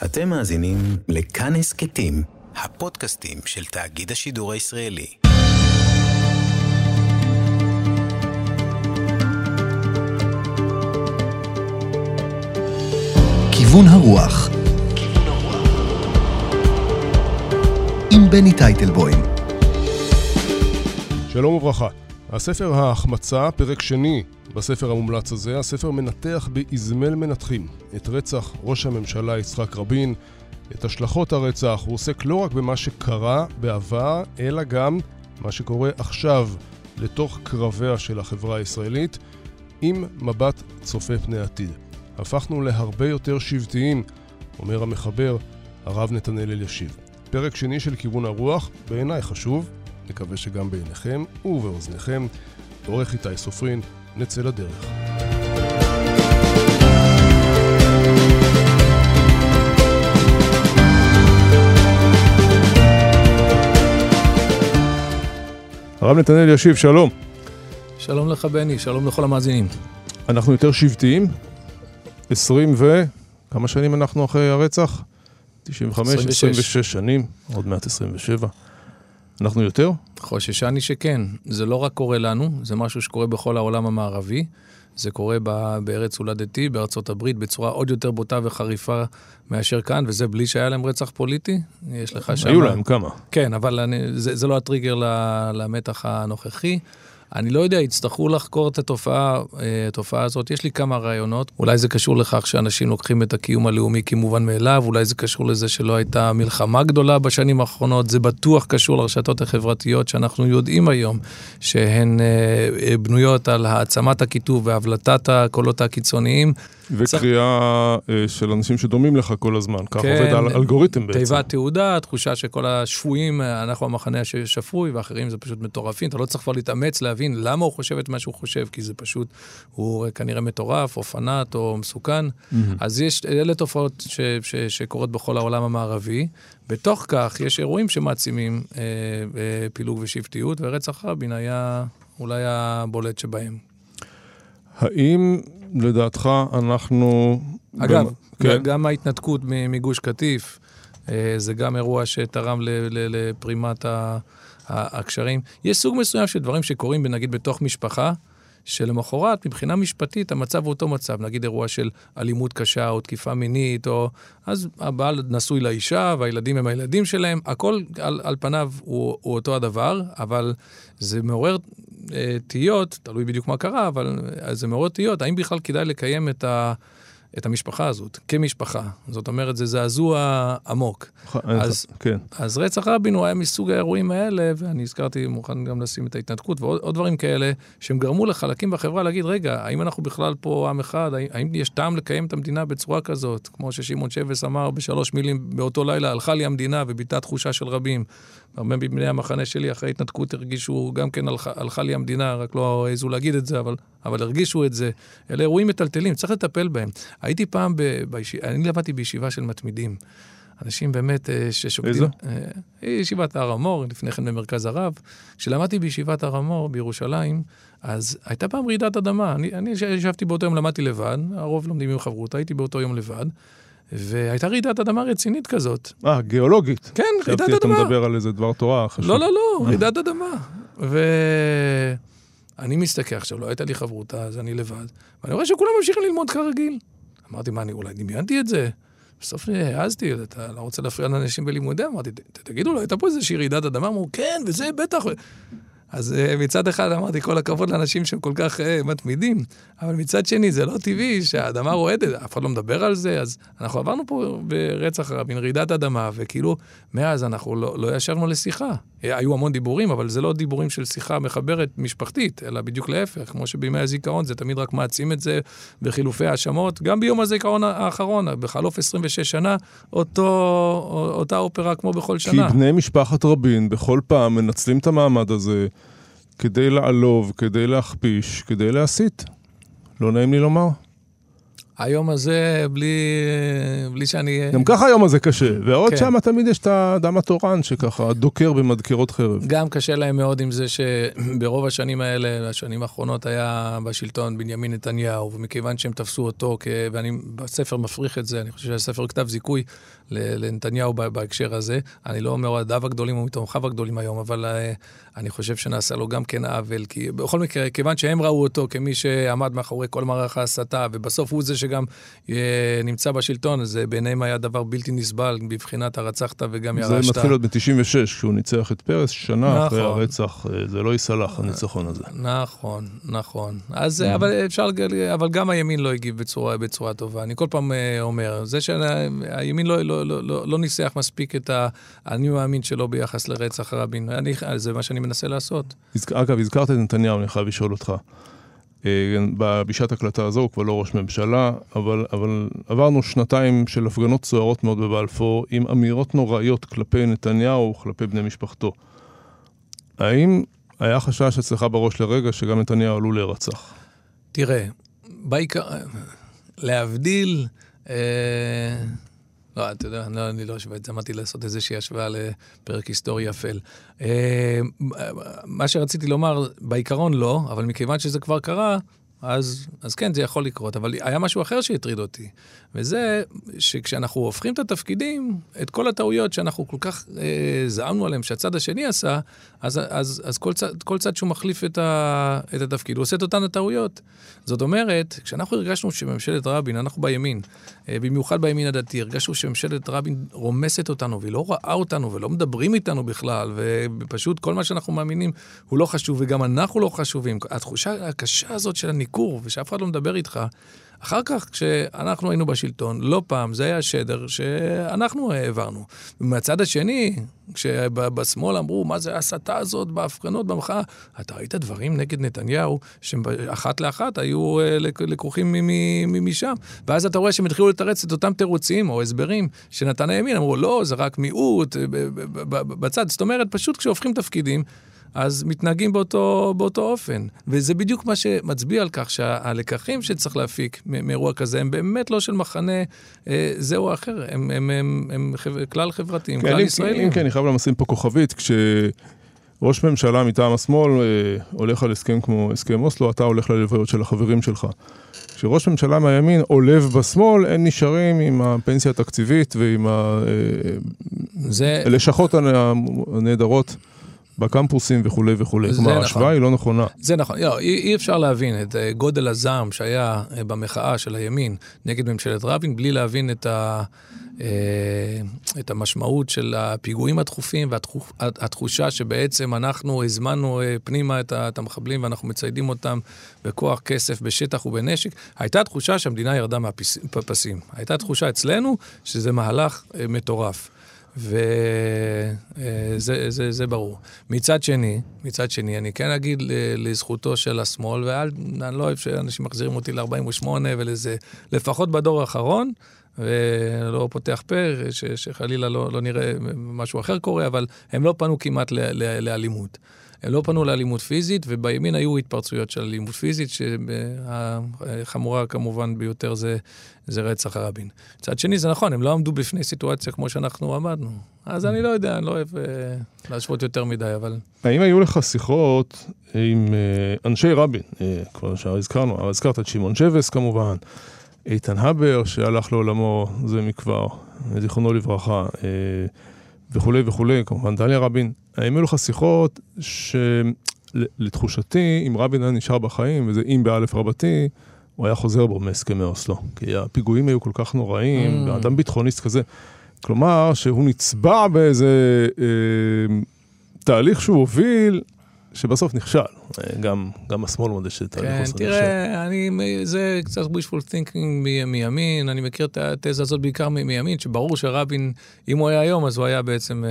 אתם מאזינים לכאן הסכתים, הפודקאסטים של תאגיד השידור הישראלי. כיוון הרוח עם בני טייטלבוים שלום וברכה. הספר ההחמצה, פרק שני בספר המומלץ הזה, הספר מנתח באזמל מנתחים את רצח ראש הממשלה יצחק רבין, את השלכות הרצח, הוא עוסק לא רק במה שקרה בעבר, אלא גם מה שקורה עכשיו לתוך קרביה של החברה הישראלית, עם מבט צופה פני עתיד. הפכנו להרבה יותר שבטיים, אומר המחבר, הרב נתנאל אלישיב. פרק שני של כיוון הרוח, בעיניי חשוב, נקווה שגם בעיניכם ובאוזניכם. עורך איתי סופרין, נצא לדרך. הרב נתנאל ישיב, שלום. שלום לך בני, שלום לכל המאזינים. אנחנו יותר שבטיים, 20 ו... כמה שנים אנחנו אחרי הרצח? 95, 26, 26 שנים, עוד מעט 27. אנחנו יותר? חוששני שכן. זה לא רק קורה לנו, זה משהו שקורה בכל העולם המערבי. זה קורה בארץ הולדתי, בארצות הברית, בצורה עוד יותר בוטה וחריפה מאשר כאן, וזה בלי שהיה להם רצח פוליטי. יש לך שם... היו להם כמה. כן, אבל אני, זה, זה לא הטריגר למתח הנוכחי. אני לא יודע, יצטרכו לחקור את התופעה, אה, התופעה הזאת. יש לי כמה רעיונות. אולי זה קשור לכך שאנשים לוקחים את הקיום הלאומי כמובן מאליו, אולי זה קשור לזה שלא הייתה מלחמה גדולה בשנים האחרונות. זה בטוח קשור לרשתות החברתיות שאנחנו יודעים היום שהן אה, אה, בנויות על העצמת הקיטוב והבלטת הקולות הקיצוניים. וקריאה. של אנשים שדומים לך כל הזמן, כך כן, עובד על אלגוריתם בעצם. תיבת תעודה, תחושה שכל השפויים, אנחנו המחנה השפוי, ואחרים זה פשוט מטורפים. אתה לא צריך כבר להתאמץ להבין למה הוא חושב את מה שהוא חושב, כי זה פשוט, הוא כנראה מטורף, או פנאט, או מסוכן. Mm-hmm. אז יש, אלה תופעות ש, ש, שקורות בכל העולם המערבי. בתוך כך, יש אירועים שמעצימים אה, אה, פילוג ושבטיות, ורצח רבין היה אולי הבולט שבהם. האם לדעתך אנחנו... אגב. כן? גם ההתנתקות מגוש קטיף, אה, זה גם אירוע שתרם לפרימת הקשרים. יש סוג מסוים של דברים שקורים, נגיד, בתוך משפחה, שלמחרת, מבחינה משפטית, המצב הוא אותו מצב. נגיד אירוע של אלימות קשה או תקיפה מינית, או... אז הבעל נשוי לאישה והילדים הם הילדים שלהם, הכל על, על פניו הוא, הוא אותו הדבר, אבל זה מעורר אה, תהיות, תלוי בדיוק מה קרה, אבל אה, זה מעורר תהיות, האם בכלל כדאי לקיים את ה... את המשפחה הזאת, כמשפחה. זאת אומרת, זה זעזוע עמוק. אז, כן. אז רצח רבין הוא היה מסוג האירועים האלה, ואני הזכרתי, מוכן גם לשים את ההתנתקות ועוד דברים כאלה, שהם גרמו לחלקים בחברה להגיד, רגע, האם אנחנו בכלל פה עם אחד? האם, יש טעם לקיים את המדינה בצורה כזאת? כמו ששמעון שבס אמר בשלוש מילים באותו לילה, הלכה לי המדינה וביטה תחושה של רבים. הרבה מבני המחנה שלי אחרי התנתקות הרגישו, גם כן הלכה, הלכה לי המדינה, רק לא העזו להגיד את זה, אבל, אבל הרגישו את זה. אלה אירועים מטלטלים, צריך לטפל בהם. הייתי פעם, ב, ביש... אני למדתי בישיבה של מתמידים. אנשים באמת אה, ששוקדים... איזו? אה, ישיבת הר המור, לפני כן במרכז הרב. כשלמדתי בישיבת הר המור בירושלים, אז הייתה פעם רעידת אדמה. אני, אני ישבתי באותו יום, למדתי לבד, הרוב לומדים עם חברות, הייתי באותו יום לבד. והייתה רעידת אדמה רצינית כזאת. אה, גיאולוגית. כן, רעידת אדמה. חשבתי אתה מדבר על איזה דבר תורה חשוב. לא, לא, לא, רעידת אדמה. ואני מסתכל עכשיו, לא הייתה לי חברותה, אז אני לבד, ואני רואה שכולם ממשיכים ללמוד כרגיל. אמרתי, מה, אני אולי דמיינתי את זה? בסוף העזתי, אתה לא רוצה להפריע לאנשים בלימודים? אמרתי, תגידו, לא הייתה פה איזושהי רעידת אדמה? אמרו, כן, וזה בטח. אז uh, מצד אחד אמרתי, כל הכבוד לאנשים שהם כל כך uh, מתמידים, אבל מצד שני, זה לא טבעי שהאדמה רועדת, אף אחד לא מדבר על זה, אז אנחנו עברנו פה ברצח רבין, רעידת אדמה, וכאילו, מאז אנחנו לא, לא ישבנו לשיחה. היו המון דיבורים, אבל זה לא דיבורים של שיחה מחברת משפחתית, אלא בדיוק להפך, כמו שבימי הזיכרון זה תמיד רק מעצים את זה בחילופי האשמות. גם ביום הזיכרון האחרון, בחלוף 26 שנה, אותו, אותה אופרה כמו בכל שנה. כי בני משפחת רבין בכל פעם מנצלים את המעמד הזה כדי לעלוב, כדי להכפיש, כדי להסית. לא נעים לי לומר. היום הזה, בלי, בלי שאני... גם ככה היום הזה קשה, ועוד כן. שם תמיד יש את האדם התורן שככה דוקר במדקרות חרב. גם קשה להם מאוד עם זה שברוב השנים האלה, השנים האחרונות, היה בשלטון בנימין נתניהו, ומכיוון שהם תפסו אותו, כ... ואני בספר מפריך את זה, אני חושב שהספר כתב זיכוי לנתניהו בהקשר הזה. אני לא מאוהדיו הגדולים או מתומכיו הגדולים היום, אבל uh, אני חושב שנעשה לו גם כן עוול, כי בכל מקרה, כיוון שהם ראו אותו כמי שעמד מאחורי כל מערך ההסתה, ובסוף הוא זה שגם uh, נמצא בשלטון, אז uh, בעיניהם היה דבר בלתי נסבל בבחינת הרצחת וגם זה ירשת. מתחיל עוד ב-96, כשהוא ניצח את פרס, שנה אחרי נכון. הרצח, אה, זה לא ייסלח, הניצחון הזה. נכון, נכון. אז, mm. אבל אפשר, אבל גם הימין לא הגיב בצורה, בצורה טובה. אני כל פעם אה, אומר, זה שהימין לא, לא, לא, לא, לא ניסח מספיק את האני מאמין שלו ביחס לרצח רבין. אני, זה מה שאני מנסה לעשות. אגב, הזכרת את נתניהו, אני חייב לשאול אותך. אה, בשעת הקלטה הזו הוא כבר לא ראש ממשלה, אבל, אבל עברנו שנתיים של הפגנות סוערות מאוד בבלפור, עם אמירות נוראיות כלפי נתניהו וכלפי בני משפחתו. האם היה חשש אצלך בראש לרגע שגם נתניהו עלול להירצח? תראה, בעיקר, להבדיל, אה, לא, אתה יודע, לא, אני לא אשווה את זה, אמרתי לעשות איזושהי השוואה לפרק היסטורי אפל. אה, מה שרציתי לומר, בעיקרון לא, אבל מכיוון שזה כבר קרה, אז, אז כן, זה יכול לקרות. אבל היה משהו אחר שהטריד אותי, וזה שכשאנחנו הופכים את התפקידים, את כל הטעויות שאנחנו כל כך אה, זעמנו עליהם, שהצד השני עשה, אז, אז, אז כל, צד, כל צד שהוא מחליף את, ה, את התפקיד, הוא עושה את אותן הטעויות. זאת אומרת, כשאנחנו הרגשנו שממשלת רבין, אנחנו בימין, אה, במיוחד בימין הדתי, הרגשנו שממשלת רבין רומסת אותנו, והיא לא רואה אותנו ולא מדברים איתנו בכלל, ופשוט כל מה שאנחנו מאמינים הוא לא חשוב, וגם אנחנו לא חשובים. התחושה הקשה הזאת של הניכור, ושאף אחד לא מדבר איתך, אחר כך, כשאנחנו היינו בשלטון, לא פעם, זה היה שדר שאנחנו העברנו. ומהצד השני, כשבשמאל אמרו, מה זה ההסתה הזאת בהפגנות, במחאה, אתה ראית דברים נגד נתניהו, שאחת לאחת היו אה, לקוחים משם. ואז אתה רואה שהם התחילו לתרץ את אותם תירוצים או הסברים שנתן הימין, אמרו, לא, זה רק מיעוט אה, בצד. זאת אומרת, פשוט כשהופכים תפקידים, אז מתנהגים באותו, באותו אופן. וזה בדיוק מה שמצביע על כך שהלקחים שצריך להפיק מאירוע כזה הם באמת לא של מחנה אה, זה או אחר, הם, הם, הם, הם חבר, כלל חברתיים, כן, כלל אם, ישראלים. אם כן, אני חייב לשים פה כוכבית, כשראש ממשלה מטעם השמאל אה, הולך על הסכם כמו הסכם אוסלו, אתה הולך ללוויות של החברים שלך. כשראש ממשלה מהימין עולב בשמאל, הם נשארים עם הפנסיה התקציבית ועם הלשכות זה... הנהדרות. בקמפוסים וכולי וכולי. כלומר, נכון. ההשוואה היא לא נכונה. זה נכון. לא, אי, אי אפשר להבין את גודל הזעם שהיה במחאה של הימין נגד ממשלת רבין, בלי להבין את, ה, את המשמעות של הפיגועים הדחופים והתחושה שבעצם אנחנו הזמנו פנימה את המחבלים ואנחנו מציידים אותם בכוח כסף, בשטח ובנשק. הייתה תחושה שהמדינה ירדה מהפסים. הייתה תחושה אצלנו שזה מהלך מטורף. וזה זה, זה ברור. מצד שני, מצד שני, אני כן אגיד לזכותו של השמאל, ואני לא אוהב שאנשים מחזירים אותי ל-48 ולזה, לפחות בדור האחרון, ולא פותח פה, שחלילה לא, לא נראה משהו אחר קורה, אבל הם לא פנו כמעט ל, ל, לאלימות. הם לא פנו לאלימות פיזית, ובימין היו התפרצויות של אלימות פיזית, שהחמורה כמובן ביותר זה, זה רצח רבין. מצד שני, זה נכון, הם לא עמדו בפני סיטואציה כמו שאנחנו עמדנו. אז אני לא יודע, אני לא אוהב אה, להשוות יותר מדי, אבל... האם היו לך שיחות עם אה, אנשי רבין, אה, כבר שהזכרנו, אבל הזכרת את שמעון שבס כמובן, איתן הבר שהלך לעולמו זה מכבר, זיכרונו לברכה, אה, וכולי וכולי, כמובן דליה רבין, האם היו לך שיחות שלתחושתי, אם רבין היה נשאר בחיים, וזה אם באלף רבתי, הוא היה חוזר בו מהסכמי אוסלו. כי הפיגועים היו כל כך נוראים, mm. ואדם ביטחוניסט כזה. כלומר, שהוא נצבע באיזה אה, תהליך שהוא הוביל, שבסוף נכשל. גם, גם השמאל מודה שתהליך כן, עושה תראה, אני, זה קצת wishful thinking מימין, אני מכיר את התזה הזאת בעיקר מימין, שברור שרבין, אם הוא היה היום, אז הוא היה בעצם אה,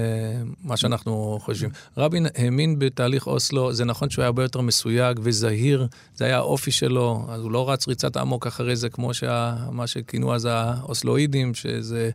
מה שאנחנו חושבים. רבין האמין בתהליך אוסלו, זה נכון שהוא היה הרבה יותר מסויג וזהיר, זה היה האופי שלו, אז הוא לא רץ ריצת אמוק אחרי זה, כמו שה, מה שכינו אז האוסלואידים, שזה...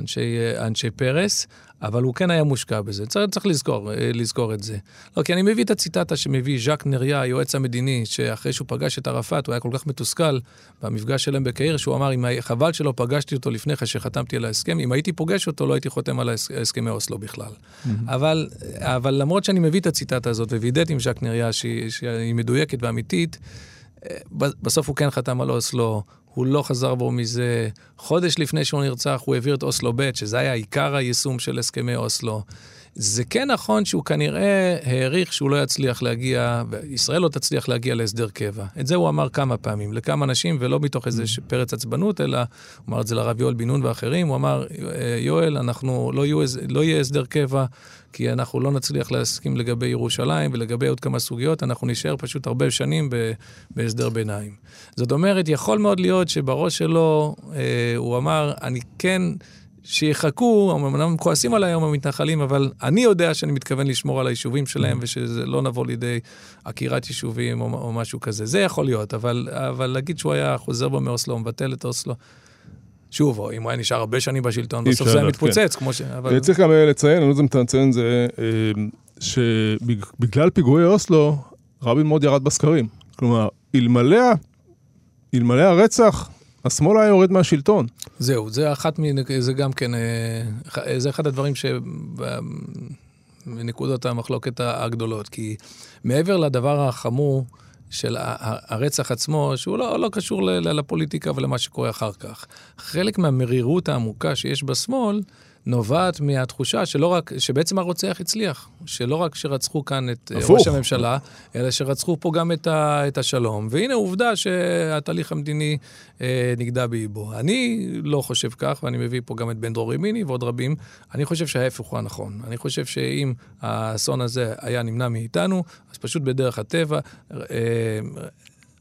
אנשי, אנשי פרס, אבל הוא כן היה מושקע בזה. צריך, צריך לזכור, לזכור את זה. לא, כי אני מביא את הציטטה שמביא ז'אק נריה, היועץ המדיני, שאחרי שהוא פגש את ערפאת, הוא היה כל כך מתוסכל במפגש שלהם בקהיר, שהוא אמר, חבל שלא פגשתי אותו לפני כן שחתמתי על ההסכם, אם הייתי פוגש אותו, לא הייתי חותם על הסכמי אוסלו בכלל. Mm-hmm. אבל, אבל למרות שאני מביא את הציטטה הזאת ווידאתי עם ז'אק נריה שהיא, שהיא מדויקת ואמיתית, אה, בסוף הוא כן חתם על אוסלו, הוא לא חזר בו מזה. חודש לפני שהוא נרצח, הוא העביר את אוסלו ב', שזה היה עיקר היישום של הסכמי אוסלו. זה כן נכון שהוא כנראה העריך שהוא לא יצליח להגיע, וישראל לא תצליח להגיע להסדר קבע. את זה הוא אמר כמה פעמים, לכמה אנשים, ולא מתוך איזה mm. פרץ עצבנות, אלא הוא אמר את זה לרב יואל בן נון ואחרים, הוא אמר, יואל, אנחנו, לא, יהיו, לא יהיה הסדר קבע, כי אנחנו לא נצליח להסכים לגבי ירושלים ולגבי עוד כמה סוגיות, אנחנו נשאר פשוט הרבה שנים ב, בהסדר ביניים. זאת אומרת, יכול מאוד להיות שבראש שלו אה, הוא אמר, אני כן... שיחכו, אמנם כועסים עליי היום המתנחלים, אבל אני יודע שאני מתכוון לשמור על היישובים שלהם, mm. ושזה לא נבוא לידי עקירת יישובים או, או משהו כזה. זה יכול להיות, אבל, אבל להגיד שהוא היה חוזר בו מאוסלו, מבטל את אוסלו, שוב, אם הוא היה נשאר הרבה שנים בשלטון, בסוף זה היה מתפוצץ, כן. כמו ש... אבל... צריך גם אה, לציין, אני לא יודע אם אתה מציין זה, אה, שבגלל פיגועי אוסלו, רבין מאוד ירד בסקרים. כלומר, אלמלא, אלמלא הרצח, השמאל היה יורד מהשלטון. זהו, זה אחת מ... זה גם כן, אה, זה אחד הדברים ש... מנקודות המחלוקת הגדולות, כי מעבר לדבר החמור של הרצח עצמו, שהוא לא, לא קשור לפוליטיקה ולמה שקורה אחר כך, חלק מהמרירות העמוקה שיש בשמאל, נובעת מהתחושה שלא רק, שבעצם הרוצח הצליח, שלא רק שרצחו כאן את אה, הפוך. ראש הממשלה, אלא שרצחו פה גם את, ה, את השלום. והנה עובדה שהתהליך המדיני אה, נגדע באיבו. אני לא חושב כך, ואני מביא פה גם את בן דרור ימיני ועוד רבים. אני חושב שההפך הוא הנכון. אני חושב שאם האסון הזה היה נמנע מאיתנו, אז פשוט בדרך הטבע, אה,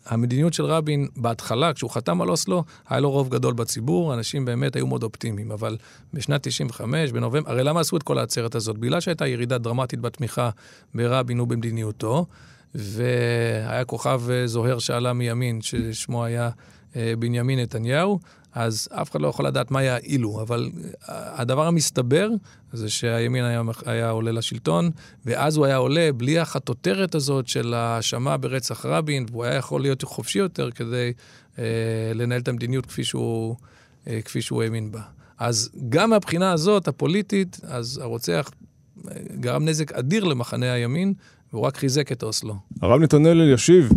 המדיניות של רבין, בהתחלה, כשהוא חתם על אוסלו, היה לו רוב גדול בציבור, אנשים באמת היו מאוד אופטימיים. אבל בשנת 95, בנובמבר, הרי למה עשו את כל העצרת הזאת? בגלל שהייתה ירידה דרמטית בתמיכה ברבין ובמדיניותו, והיה כוכב אה, זוהר שעלה מימין, ששמו היה אה, בנימין נתניהו, אז אף אחד לא יכול לדעת מה יעילו, אבל אה, הדבר המסתבר זה שהימין היה, היה עולה לשלטון, ואז הוא היה עולה בלי החטוטרת הזאת של האשמה ברצח רבין, והוא היה יכול להיות חופשי יותר כדי אה, לנהל את המדיניות כפי שהוא, אה, כפי שהוא האמין בה. אז גם מהבחינה הזאת, הפוליטית, אז הרוצח אה, גרם נזק אדיר למחנה הימין, והוא רק חיזק את אוסלו. הרב נתנאל אלישיב,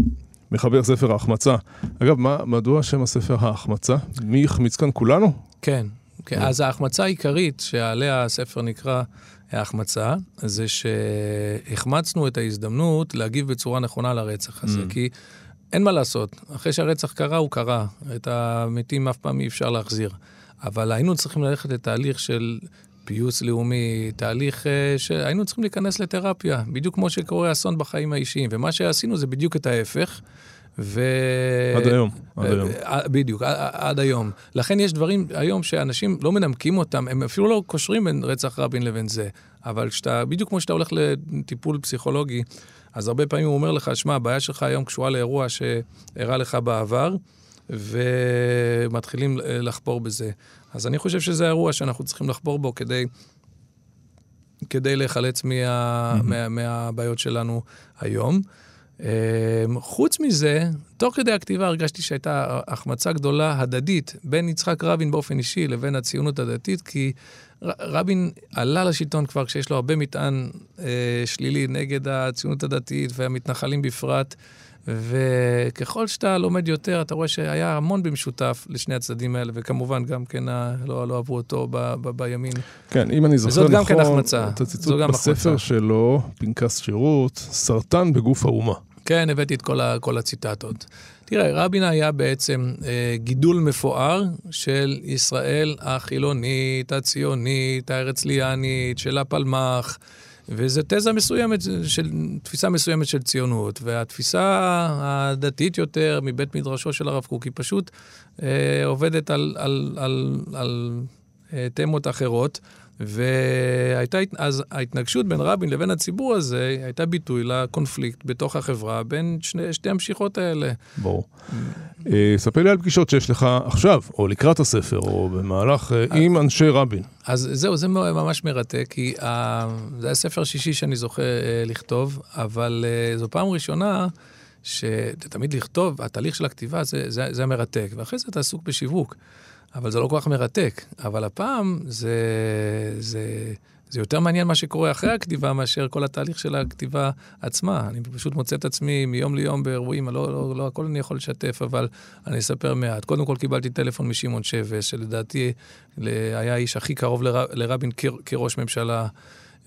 מחבר ספר ההחמצה. אגב, מה, מדוע שם הספר ההחמצה? מי החמיץ כאן? כולנו? כן. כן. אז ההחמצה העיקרית שעליה הספר נקרא ההחמצה, זה שהחמצנו את ההזדמנות להגיב בצורה נכונה לרצח הזה. Mm. כי אין מה לעשות, אחרי שהרצח קרה, הוא קרה. את המתים אף פעם אי אפשר להחזיר. אבל היינו צריכים ללכת לתהליך של פיוס לאומי, תהליך uh, שהיינו צריכים להיכנס לתרפיה, בדיוק כמו שקורה אסון בחיים האישיים. ומה שעשינו זה בדיוק את ההפך. ו... עד היום, עד היום. אה, בדיוק, עד היום. לכן יש דברים היום שאנשים לא מנמקים אותם, הם אפילו לא קושרים בין רצח רבין לבין זה. אבל כשאתה, בדיוק כמו שאתה הולך לטיפול פסיכולוגי, אז הרבה פעמים הוא אומר לך, שמע, הבעיה שלך היום קשורה לאירוע שאירע לך בעבר, ומתחילים לחפור בזה. אז אני חושב שזה האירוע שאנחנו צריכים לחפור בו כדי, כדי להיחלץ מה, mm-hmm. מה, מהבעיות שלנו היום. אמ, חוץ מזה, תוך כדי הכתיבה הרגשתי שהייתה החמצה גדולה הדדית בין יצחק רבין באופן אישי לבין הציונות הדתית, כי רבין עלה לשלטון כבר כשיש לו הרבה מטען אה, שלילי נגד הציונות הדתית והמתנחלים בפרט. וככל שאתה לומד יותר, אתה רואה שהיה המון במשותף לשני הצדדים האלה, וכמובן גם כן לא, לא אהבו אותו ב, ב, בימין. כן, אם אני זוכר נכון, כן את הציטוט בספר החמצה. שלו, פנקס שירות, סרטן בגוף האומה. כן, הבאתי את כל, ה, כל הציטטות. תראה, רבין היה בעצם אה, גידול מפואר של ישראל החילונית, הציונית, הארצליאנית, של הפלמ"ח. וזו תזה מסוימת, של, תפיסה מסוימת של ציונות. והתפיסה הדתית יותר מבית מדרשו של הרב קוק היא פשוט אה, עובדת על, על, על, על תמות אחרות. והייתה אז ההתנגשות בין רבין לבין הציבור הזה, הייתה ביטוי לקונפליקט בתוך החברה בין שני, שתי המשיכות האלה. ברור. אה, ספר לי על פגישות שיש לך עכשיו, או לקראת הספר, או במהלך, אה, עם אנשי רבין. אז זהו, זה ממש מרתק, כי uh, זה היה ספר שישי שאני זוכה לכתוב, אבל זו פעם ראשונה שתמיד לכתוב, התהליך של הכתיבה זה, זה, זה מרתק, ואחרי זה אתה עסוק בשיווק. אבל זה לא כל כך מרתק. אבל הפעם זה, זה, זה יותר מעניין מה שקורה אחרי הכתיבה מאשר כל התהליך של הכתיבה עצמה. אני פשוט מוצא את עצמי מיום ליום באירועים, לא, לא, לא הכל אני יכול לשתף, אבל אני אספר מעט. קודם כל קיבלתי טלפון משמעון שבס, שלדעתי היה האיש הכי קרוב לר, לרבין כראש ממשלה.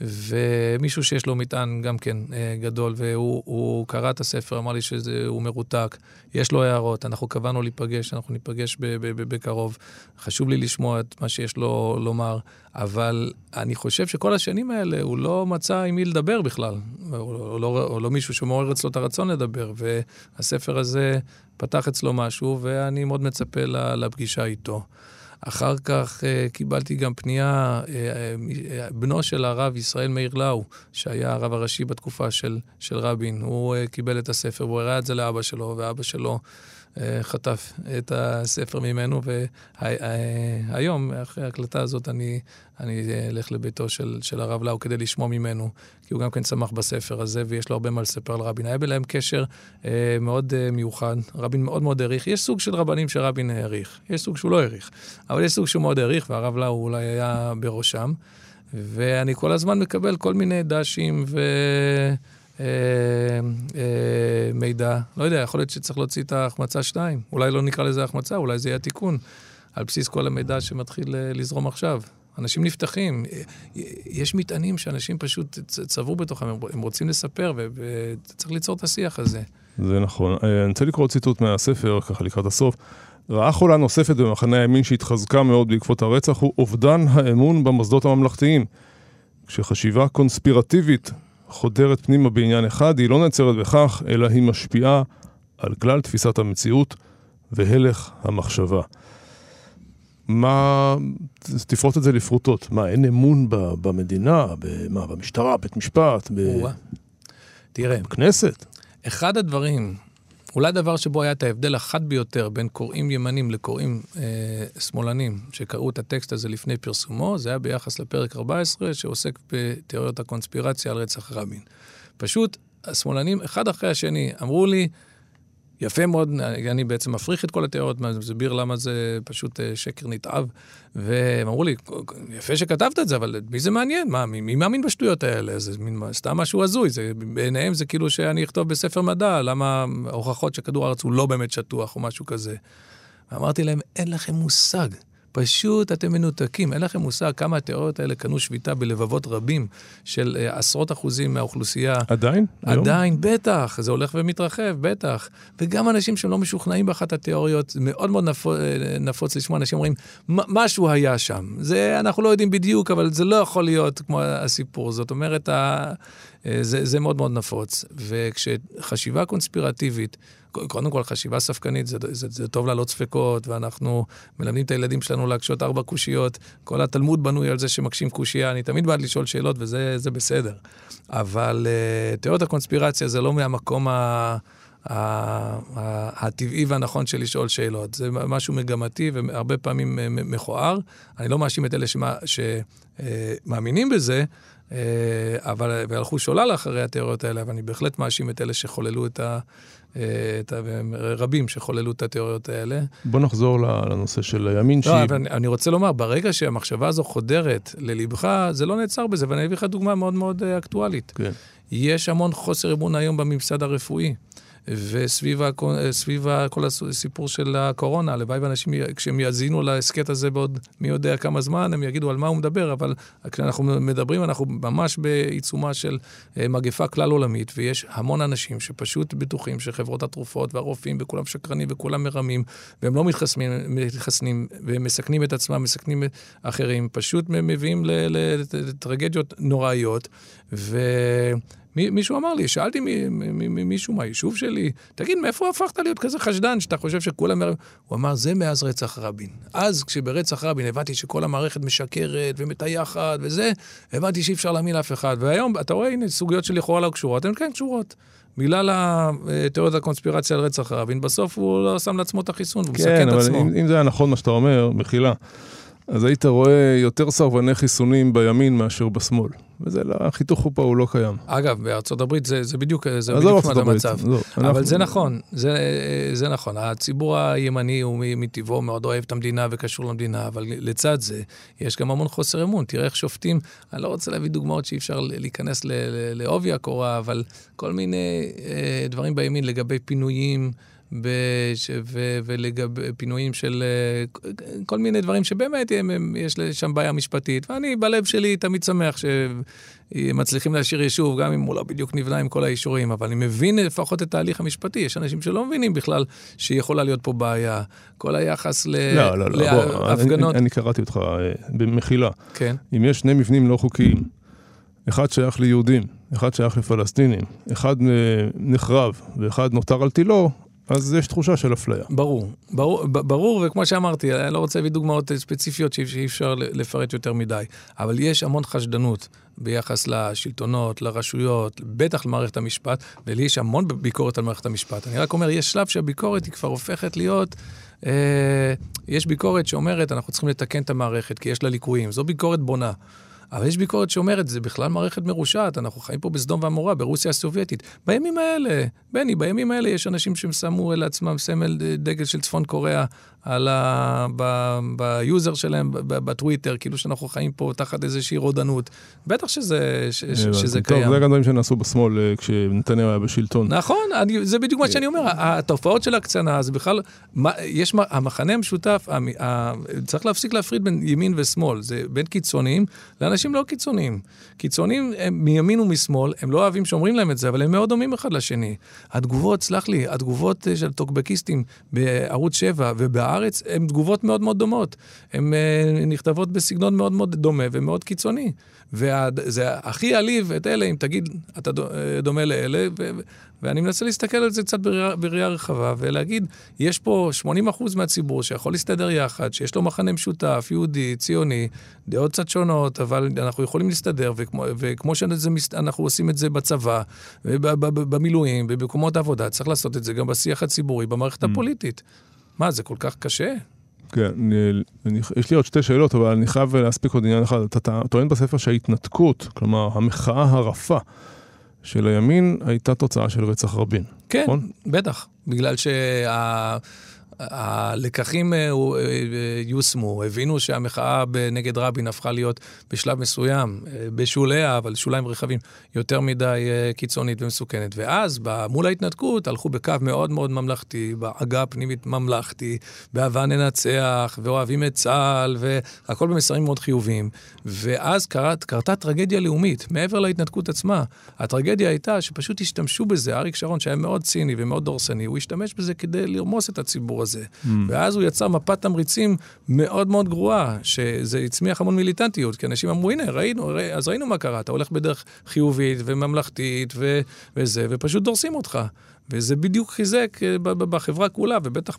ומישהו שיש לו מטען גם כן אה, גדול, והוא קרא את הספר, אמר לי שהוא מרותק, יש לו הערות, אנחנו קבענו להיפגש, אנחנו ניפגש בקרוב. חשוב לי לשמוע את מה שיש לו לומר, אבל אני חושב שכל השנים האלה הוא לא מצא עם מי לדבר בכלל, או לא, או לא מישהו שמעורר אצלו את הרצון לדבר, והספר הזה פתח אצלו משהו, ואני מאוד מצפה לפגישה איתו. אחר כך uh, קיבלתי גם פנייה, uh, uh, בנו של הרב ישראל מאיר לאו, שהיה הרב הראשי בתקופה של, של רבין, הוא קיבל את הספר, והוא הראה את זה לאבא שלו, ואבא שלו אה, חטף את הספר ממנו, והיום, אחרי ההקלטה הזאת, אני, אני אלך לביתו של, של הרב לאו כדי לשמוע ממנו, כי הוא גם כן צמח בספר הזה, ויש לו הרבה מה לספר על רבין. היה ביניהם קשר אה, מאוד אה, מיוחד, רבין מאוד מאוד העריך. יש סוג של רבנים שרבין העריך, יש סוג שהוא לא העריך, אבל יש סוג שהוא מאוד העריך, והרב לאו אולי היה בראשם. ואני כל הזמן מקבל כל מיני דשים ו... אה, אה, מידע. לא יודע, יכול להיות שצריך להוציא את ההחמצה 2. אולי לא נקרא לזה החמצה, אולי זה יהיה תיקון, על בסיס כל המידע שמתחיל אה, לזרום עכשיו. אנשים נפתחים. יש מטענים שאנשים פשוט צברו בתוכם, הם רוצים לספר, וצריך ליצור את השיח הזה. זה נכון. אני רוצה לקרוא ציטוט מהספר, ככה לקראת הסוף. רעה חולה נוספת במחנה הימין שהתחזקה מאוד בעקבות הרצח הוא אובדן האמון במוסדות הממלכתיים. כשחשיבה קונספירטיבית חודרת פנימה בעניין אחד, היא לא נעצרת בכך, אלא היא משפיעה על כלל תפיסת המציאות והלך המחשבה. מה, תפרוט את זה לפרוטות. מה, אין אמון במדינה, במה, במשטרה, בית משפט, ב... תראה, בכנסת? אחד הדברים אולי הדבר שבו היה את ההבדל החד ביותר בין קוראים ימנים לקוראים אה, שמאלנים, שקראו את הטקסט הזה לפני פרסומו, זה היה ביחס לפרק 14, שעוסק בתיאוריות הקונספירציה על רצח רבין. פשוט, השמאלנים, אחד אחרי השני, אמרו לי, יפה מאוד, אני בעצם מפריך את כל התיאוריות, מסביר למה זה פשוט אה, שקר נתעב. והם אמרו לי, יפה שכתבת את זה, אבל מי זה מעניין? מה, מי, מי מאמין בשטויות האלה? זה מין, סתם משהו הזוי. זה, בעיניהם זה כאילו שאני אכתוב בספר מדע, למה הוכחות שכדור הארץ הוא לא באמת שטוח או משהו כזה. ואמרתי להם, אין לכם מושג. פשוט אתם מנותקים, אין לכם מושג כמה התיאוריות האלה קנו שביתה בלבבות רבים של uh, עשרות אחוזים מהאוכלוסייה. עדיין? עדיין, היום? בטח, זה הולך ומתרחב, בטח. וגם אנשים שלא משוכנעים באחת התיאוריות, מאוד מאוד נפוץ, אה, נפוץ לשמוע אנשים אומרים, משהו היה שם. זה, אנחנו לא יודעים בדיוק, אבל זה לא יכול להיות כמו הסיפור. זאת אומרת, ה, אה, זה, זה מאוד מאוד נפוץ. וכשחשיבה קונספירטיבית, קודם כל, חשיבה ספקנית, זה, זה, זה טוב להעלות ספקות, ואנחנו מלמדים את הילדים שלנו להקשות ארבע קושיות. כל התלמוד בנוי על זה שמקשים קושייה, אני תמיד בעד לשאול שאלות, וזה בסדר. אבל uh, תיאוריות הקונספירציה זה לא מהמקום ה... הטבעי והנכון של לשאול שאלות. זה משהו מגמתי והרבה פעמים אה, מכוער. אני לא מאשים את אלה שמאמינים אה, בזה, אבל, והלכו שולל אחרי התיאוריות האלה, אבל אני בהחלט מאשים את אלה שחוללו את, ה, את רבים שחוללו את התיאוריות האלה. בוא נחזור לנושא של הימין. לא, שהיא... אני, אני רוצה לומר, ברגע שהמחשבה הזו חודרת ללבך, זה לא נעצר בזה, ואני אביא לך דוגמה מאוד מאוד אה, אקטואלית. כן. יש המון חוסר אמון היום בממסד הרפואי. וסביב כל הסיפור של הקורונה, הלוואי ואנשים, כשהם יאזינו להסכת הזה בעוד מי יודע כמה זמן, הם יגידו על מה הוא מדבר, אבל כשאנחנו מדברים, אנחנו ממש בעיצומה של אה, מגפה כלל עולמית, ויש המון אנשים שפשוט בטוחים שחברות התרופות והרופאים וכולם שקרנים וכולם מרמים, והם לא מתחסנים, מתחסנים והם מסכנים את עצמם, מסכנים אחרים, פשוט מביאים לטרגדיות נוראיות, ו... מישהו אמר לי, שאלתי מישהו מהיישוב שלי, תגיד, מאיפה הפכת להיות כזה חשדן, שאתה חושב שכולם... הוא אמר, זה מאז רצח רבין. אז, כשברצח רבין הבנתי שכל המערכת משקרת ומטייחת וזה, הבנתי שאי אפשר להאמין לאף אחד. והיום, אתה רואה, הנה, סוגיות שלכאורה לא קשורות, הן כן קשורות. בגלל התיאוריות הקונספירציה על רצח רבין, בסוף הוא לא שם לעצמו את החיסון, הוא כן, מסכן את עצמו. כן, אבל אם, אם זה היה נכון מה שאתה אומר, מחילה. אז היית רואה יותר סרבני חיסונים בימין מאשר בשמאל. וזה, לא, החיתוך פה הוא לא קיים. אגב, בארצות הברית זה, זה בדיוק, זה בדיוק מה המצב. לא, אבל אנחנו... זה נכון, זה, זה נכון. הציבור הימני הוא מטבעו מאוד אוהב את המדינה וקשור למדינה, אבל לצד זה, יש גם המון חוסר אמון. תראה איך שופטים, אני לא רוצה להביא דוגמאות שאי אפשר להיכנס לעובי הקורה, אבל כל מיני אה, דברים בימין לגבי פינויים. בש... ו... ולגבי פינויים של אה, כל מיני דברים שבאמת הם, הם, יש שם בעיה משפטית. ואני בלב שלי תמיד שמח שמצליחים להשאיר יישוב, גם אם הוא לא בדיוק נבנה עם כל האישורים, אבל אני מבין לפחות את ההליך המשפטי. יש אנשים שלא מבינים בכלל שיכולה להיות פה בעיה. כל היחס ל... לא, לא, לא, להפגנות. אני, אני קראתי אותך אה, במחילה. כן. אם יש שני מבנים לא חוקיים, אחד שייך ליהודים, אחד שייך לפלסטינים, אחד אה, נחרב ואחד נותר על תילו, אז יש תחושה של אפליה. ברור, ברור, ברור, וכמו שאמרתי, אני לא רוצה להביא דוגמאות ספציפיות שאי אפשר לפרט יותר מדי, אבל יש המון חשדנות ביחס לשלטונות, לרשויות, בטח למערכת המשפט, ולי יש המון ביקורת על מערכת המשפט. אני רק אומר, יש שלב שהביקורת היא כבר הופכת להיות... אה, יש ביקורת שאומרת, אנחנו צריכים לתקן את המערכת, כי יש לה ליקויים. זו ביקורת בונה. אבל יש ביקורת שאומרת, זה בכלל מערכת מרושעת, אנחנו חיים פה בסדום ועמורה, ברוסיה הסובייטית. בימים האלה, בני, בימים האלה יש אנשים ששמו לעצמם סמל דגל של צפון קוריאה על ה... ב... ביוזר שלהם בטוויטר, כאילו שאנחנו חיים פה תחת איזושהי רודנות. בטח שזה, ש... שזה טוב, קיים. זה גם דברים שנעשו בשמאל אה, כשנתניהו היה בשלטון. נכון, אני, זה בדיוק מה שאני אומר, התופעות של הקצנה, זה בכלל, מה, יש, המחנה המשותף, המ, ה, צריך להפסיק להפריד בין ימין ושמאל, זה בין קיצוניים לאנשים לא קיצוניים. קיצוניים הם מימין ומשמאל, הם לא אוהבים שאומרים להם את זה, אבל הם מאוד דומים אחד לשני. התגובות, סלח לי, התגובות אה, של טוקבקיסטים בערוץ 7 ובערוץ... בארץ הן תגובות מאוד מאוד דומות. הן uh, נכתבות בסגנון מאוד מאוד דומה ומאוד קיצוני. וזה הכי עליב את אלה, אם תגיד, אתה אה, דומה לאלה, ו- ואני מנסה להסתכל על זה קצת בראייה, בראייה רחבה, ולהגיד, יש פה 80% מהציבור שיכול להסתדר יחד, שיש לו מחנה משותף, יהודי, ציוני, דעות קצת שונות, אבל אנחנו יכולים להסתדר, וכמו, וכמו שאנחנו עושים את זה בצבא, ובמילואים, ובמקומות העבודה, צריך לעשות את זה גם בשיח הציבורי, במערכת mm. הפוליטית. מה, זה כל כך קשה? כן, אני, אני, יש לי עוד שתי שאלות, אבל אני חייב להספיק עוד עניין אחד. אתה טוען בספר שההתנתקות, כלומר, המחאה הרפה של הימין, הייתה תוצאה של רצח רבין. כן, נכון? בטח. בגלל שה... הלקחים אה, אה, יושמו, הבינו שהמחאה נגד רבין הפכה להיות בשלב מסוים, אה, בשוליה, אבל שוליים רחבים, יותר מדי קיצונית ומסוכנת. ואז, מול ההתנתקות, הלכו בקו מאוד מאוד ממלכתי, בעגה הפנימית ממלכתי, באהבה ננצח, ואוהבים את צה"ל, והכל במסרים מאוד חיוביים. ואז קרת, קרתה טרגדיה לאומית, מעבר להתנתקות עצמה. הטרגדיה הייתה שפשוט השתמשו בזה, אריק שרון, שהיה מאוד ציני ומאוד דורסני, הוא השתמש בזה כדי לרמוס את הציבור הזה. הזה. Mm. ואז הוא יצר מפת תמריצים מאוד מאוד גרועה, שזה הצמיח המון מיליטנטיות, כי אנשים אמרו, הנה, ראינו, ראי, אז ראינו מה קרה, אתה הולך בדרך חיובית וממלכתית ו, וזה, ופשוט דורסים אותך. וזה בדיוק חיזק אה, בחברה כולה, ובטח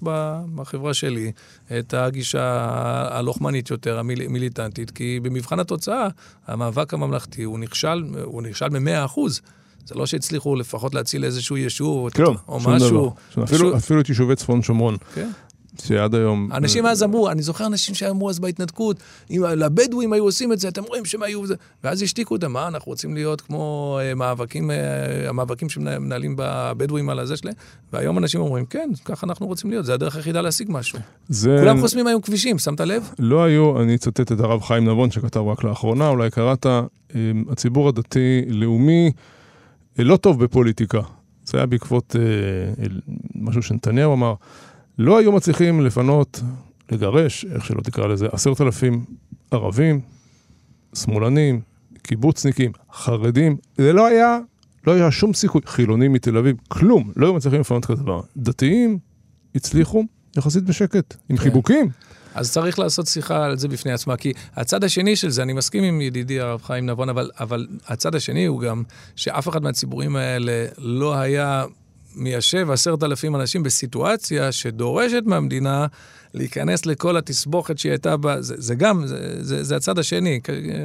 בחברה שלי, את הגישה הלוחמנית יותר, המיליטנטית, כי במבחן התוצאה, המאבק הממלכתי הוא נכשל, הוא נכשל במאה אחוז. זה לא שהצליחו לפחות להציל איזשהו יישוב כלום, או משהו. דבר. אפילו, אפילו את יישובי צפון שומרון. כן. שעד היום... אנשים אז אמרו, אני זוכר אנשים שאמרו אז בהתנתקות, אם לבדואים היו עושים את זה, אתם רואים שהם היו... ואז השתיקו אותם, מה, אנחנו רוצים להיות כמו אה, מאבקים, אה, המאבקים שמנהלים בבדואים על הזה שלהם? והיום אנשים אומרים, כן, ככה אנחנו רוצים להיות, זה הדרך היחידה להשיג משהו. זה... כולם חוסמים היום כבישים, שמת לב? לא היו, אני אצטט את הרב חיים נבון שכתב רק לאחרונה, אולי קראת, אה, הציבור הדתי-לאומי, לא טוב בפוליטיקה. זה היה בעקבות אה, משהו שנתניהו אמר. לא היו מצליחים לפנות, לגרש, איך שלא תקרא לזה, עשרת אלפים ערבים, שמאלנים, קיבוצניקים, חרדים. זה לא היה, לא היה שום סיכוי. חילונים מתל אביב, כלום. לא היו מצליחים לפנות כזה דבר. דתיים הצליחו יחסית בשקט, עם כן. חיבוקים. אז צריך לעשות שיחה על זה בפני עצמה, כי הצד השני של זה, אני מסכים עם ידידי הרב חיים נבון, אבל, אבל הצד השני הוא גם שאף אחד מהציבורים האלה לא היה מיישב עשרת אלפים אנשים בסיטואציה שדורשת מהמדינה להיכנס לכל התסבוכת שהיא הייתה בה, זה, זה גם, זה, זה, זה הצד השני.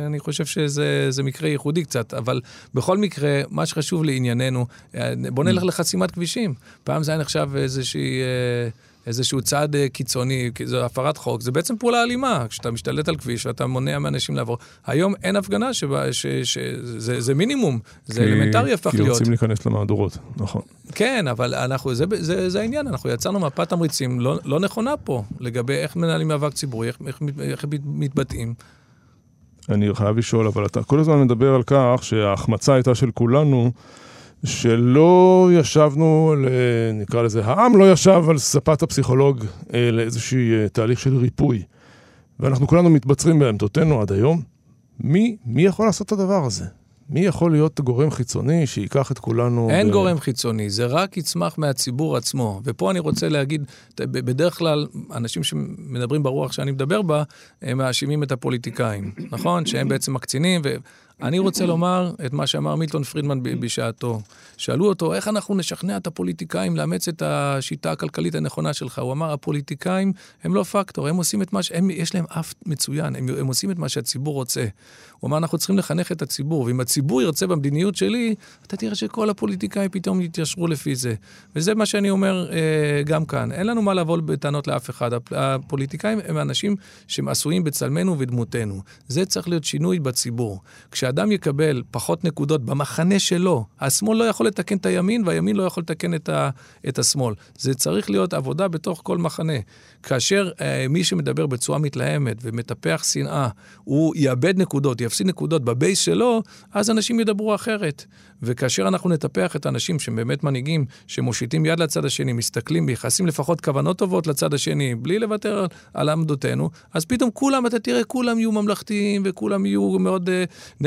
אני חושב שזה מקרה ייחודי קצת, אבל בכל מקרה, מה שחשוב לענייננו, אה, בוא נלך לחסימת כבישים. פעם זה היה נחשב איזושהי... אה, איזשהו צעד אה, קיצוני, כי זו הפרת חוק, זה בעצם פעולה אלימה, כשאתה משתלט על כביש ואתה מונע מאנשים לעבור. היום אין הפגנה שבה, ש, ש, זה, זה מינימום, זה אלמנטרי הפך להיות. כי רוצים להיכנס למהדורות, נכון. כן, אבל אנחנו, זה, זה, זה העניין, אנחנו יצרנו מפת תמריצים לא, לא נכונה פה, לגבי איך מנהלים מאבק ציבורי, איך, איך, איך מתבטאים. אני חייב לשאול, אבל אתה כל הזמן מדבר על כך שההחמצה הייתה של כולנו. שלא ישבנו, נקרא לזה, העם לא ישב על ספת הפסיכולוג אה, לאיזשהו אה, תהליך של ריפוי. ואנחנו כולנו מתבצרים בעמדותינו עד היום. מי, מי יכול לעשות את הדבר הזה? מי יכול להיות גורם חיצוני שייקח את כולנו... אין ב... גורם חיצוני, זה רק יצמח מהציבור עצמו. ופה אני רוצה להגיד, בדרך כלל, אנשים שמדברים ברוח שאני מדבר בה, הם מאשימים את הפוליטיקאים, נכון? שהם בעצם הקצינים, ו... אני רוצה לומר את מה שאמר מילטון פרידמן בשעתו. שאלו אותו, איך אנחנו נשכנע את הפוליטיקאים לאמץ את השיטה הכלכלית הנכונה שלך? הוא אמר, הפוליטיקאים הם לא פקטור, הם עושים את מה ש... הם, יש להם אף מצוין, הם, הם עושים את מה שהציבור רוצה. הוא אמר, אנחנו צריכים לחנך את הציבור, ואם הציבור ירצה במדיניות שלי, אתה תראה שכל הפוליטיקאים פתאום יתיישרו לפי זה. וזה מה שאני אומר אה, גם כאן. אין לנו מה לבוא בטענות לאף אחד. הפוליטיקאים הם אנשים שהם עשויים בצלמנו ודמותנו. זה צריך להיות שינוי בציבור. כשאדם יקבל פחות נקודות במחנה שלו, השמאל לא יכול לתקן את הימין, והימין לא יכול לתקן את, ה, את השמאל. זה צריך להיות עבודה בתוך כל מחנה. כאשר אה, מי שמדבר בצורה מתלהמת ומטפח שנאה, הוא יאבד נקודות, יפסיד נקודות בבייס שלו, אז אנשים ידברו אחרת. וכאשר אנחנו נטפח את האנשים שהם באמת מנהיגים, שמושיטים יד לצד השני, מסתכלים, מייחסים לפחות כוונות טובות לצד השני, בלי לוותר על עמדותינו, אז פתאום כולם, אתה תראה, כולם יהיו ממלכתיים, וכולם יהיו מאוד uh,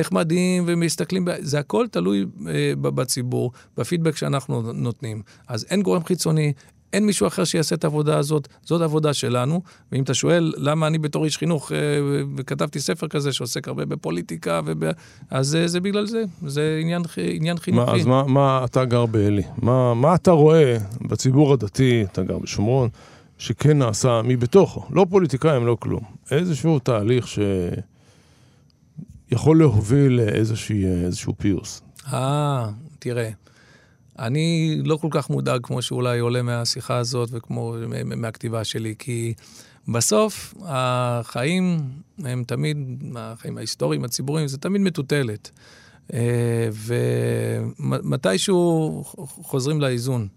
ומסתכלים, זה הכל תלוי uh, בציבור, בפידבק שאנחנו נותנים. אז אין גורם חיצוני, אין מישהו אחר שיעשה את העבודה הזאת, זאת העבודה שלנו. ואם אתה שואל למה אני בתור איש חינוך, אה, כתבתי ספר כזה שעוסק הרבה בפוליטיקה, וב... אז אה, זה בגלל זה, זה עניין, עניין חינוכי. מה, אז מה, מה אתה גר בעלי? מה, מה אתה רואה בציבור הדתי, אתה גר בשומרון, שכן נעשה מבתוכו, לא פוליטיקאים, לא כלום. איזשהו תהליך שיכול להוביל לאיזשהו פיוס. אה, תראה. אני לא כל כך מודאג כמו שאולי עולה מהשיחה הזאת וכמו מהכתיבה שלי, כי בסוף החיים הם תמיד, החיים ההיסטוריים, הציבוריים, זה תמיד מטוטלת. אה, ומתישהו חוזרים לאיזון.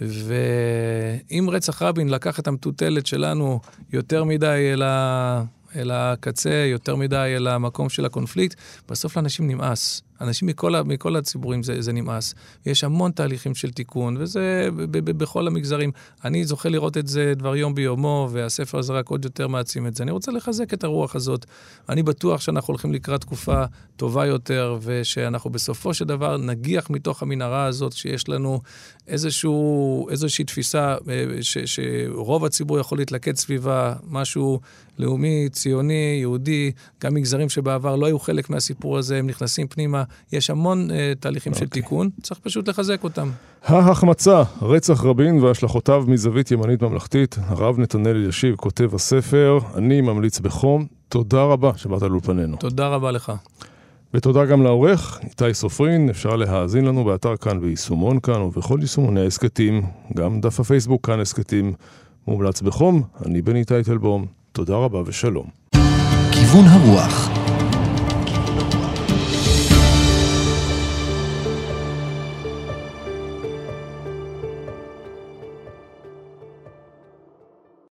ואם רצח רבין לקח את המטוטלת שלנו יותר מדי אל, ה... אל הקצה, יותר מדי אל המקום של הקונפליקט, בסוף לאנשים נמאס. אנשים מכל, מכל הציבורים זה, זה נמאס. יש המון תהליכים של תיקון, וזה ב, ב, בכל המגזרים. אני זוכה לראות את זה דבר יום ביומו, והספר הזה רק עוד יותר מעצים את זה. אני רוצה לחזק את הרוח הזאת. אני בטוח שאנחנו הולכים לקראת תקופה טובה יותר, ושאנחנו בסופו של דבר נגיח מתוך המנהרה הזאת, שיש לנו איזשהו, איזושהי תפיסה אה, ש, שרוב הציבור יכול להתלכד סביבה, משהו לאומי, ציוני, יהודי, גם מגזרים שבעבר לא היו חלק מהסיפור הזה, הם נכנסים פנימה. יש המון uh, תהליכים okay. של אוקיי. תיקון, צריך פשוט לחזק אותם. ההחמצה, רצח רבין והשלכותיו מזווית ימנית ממלכתית, הרב נתנאל אלישיב, כותב הספר, אני ממליץ בחום. תודה רבה שבאת לאולפנינו. תודה רבה לך. ותודה גם לעורך, איתי סופרין, אפשר להאזין לנו באתר כאן ויישומון כאן ובכל יישומוני ההסכתים, גם דף הפייסבוק כאן הסכתים. מומלץ בחום, אני בני טייטלבום, תודה רבה ושלום. כיוון הרוח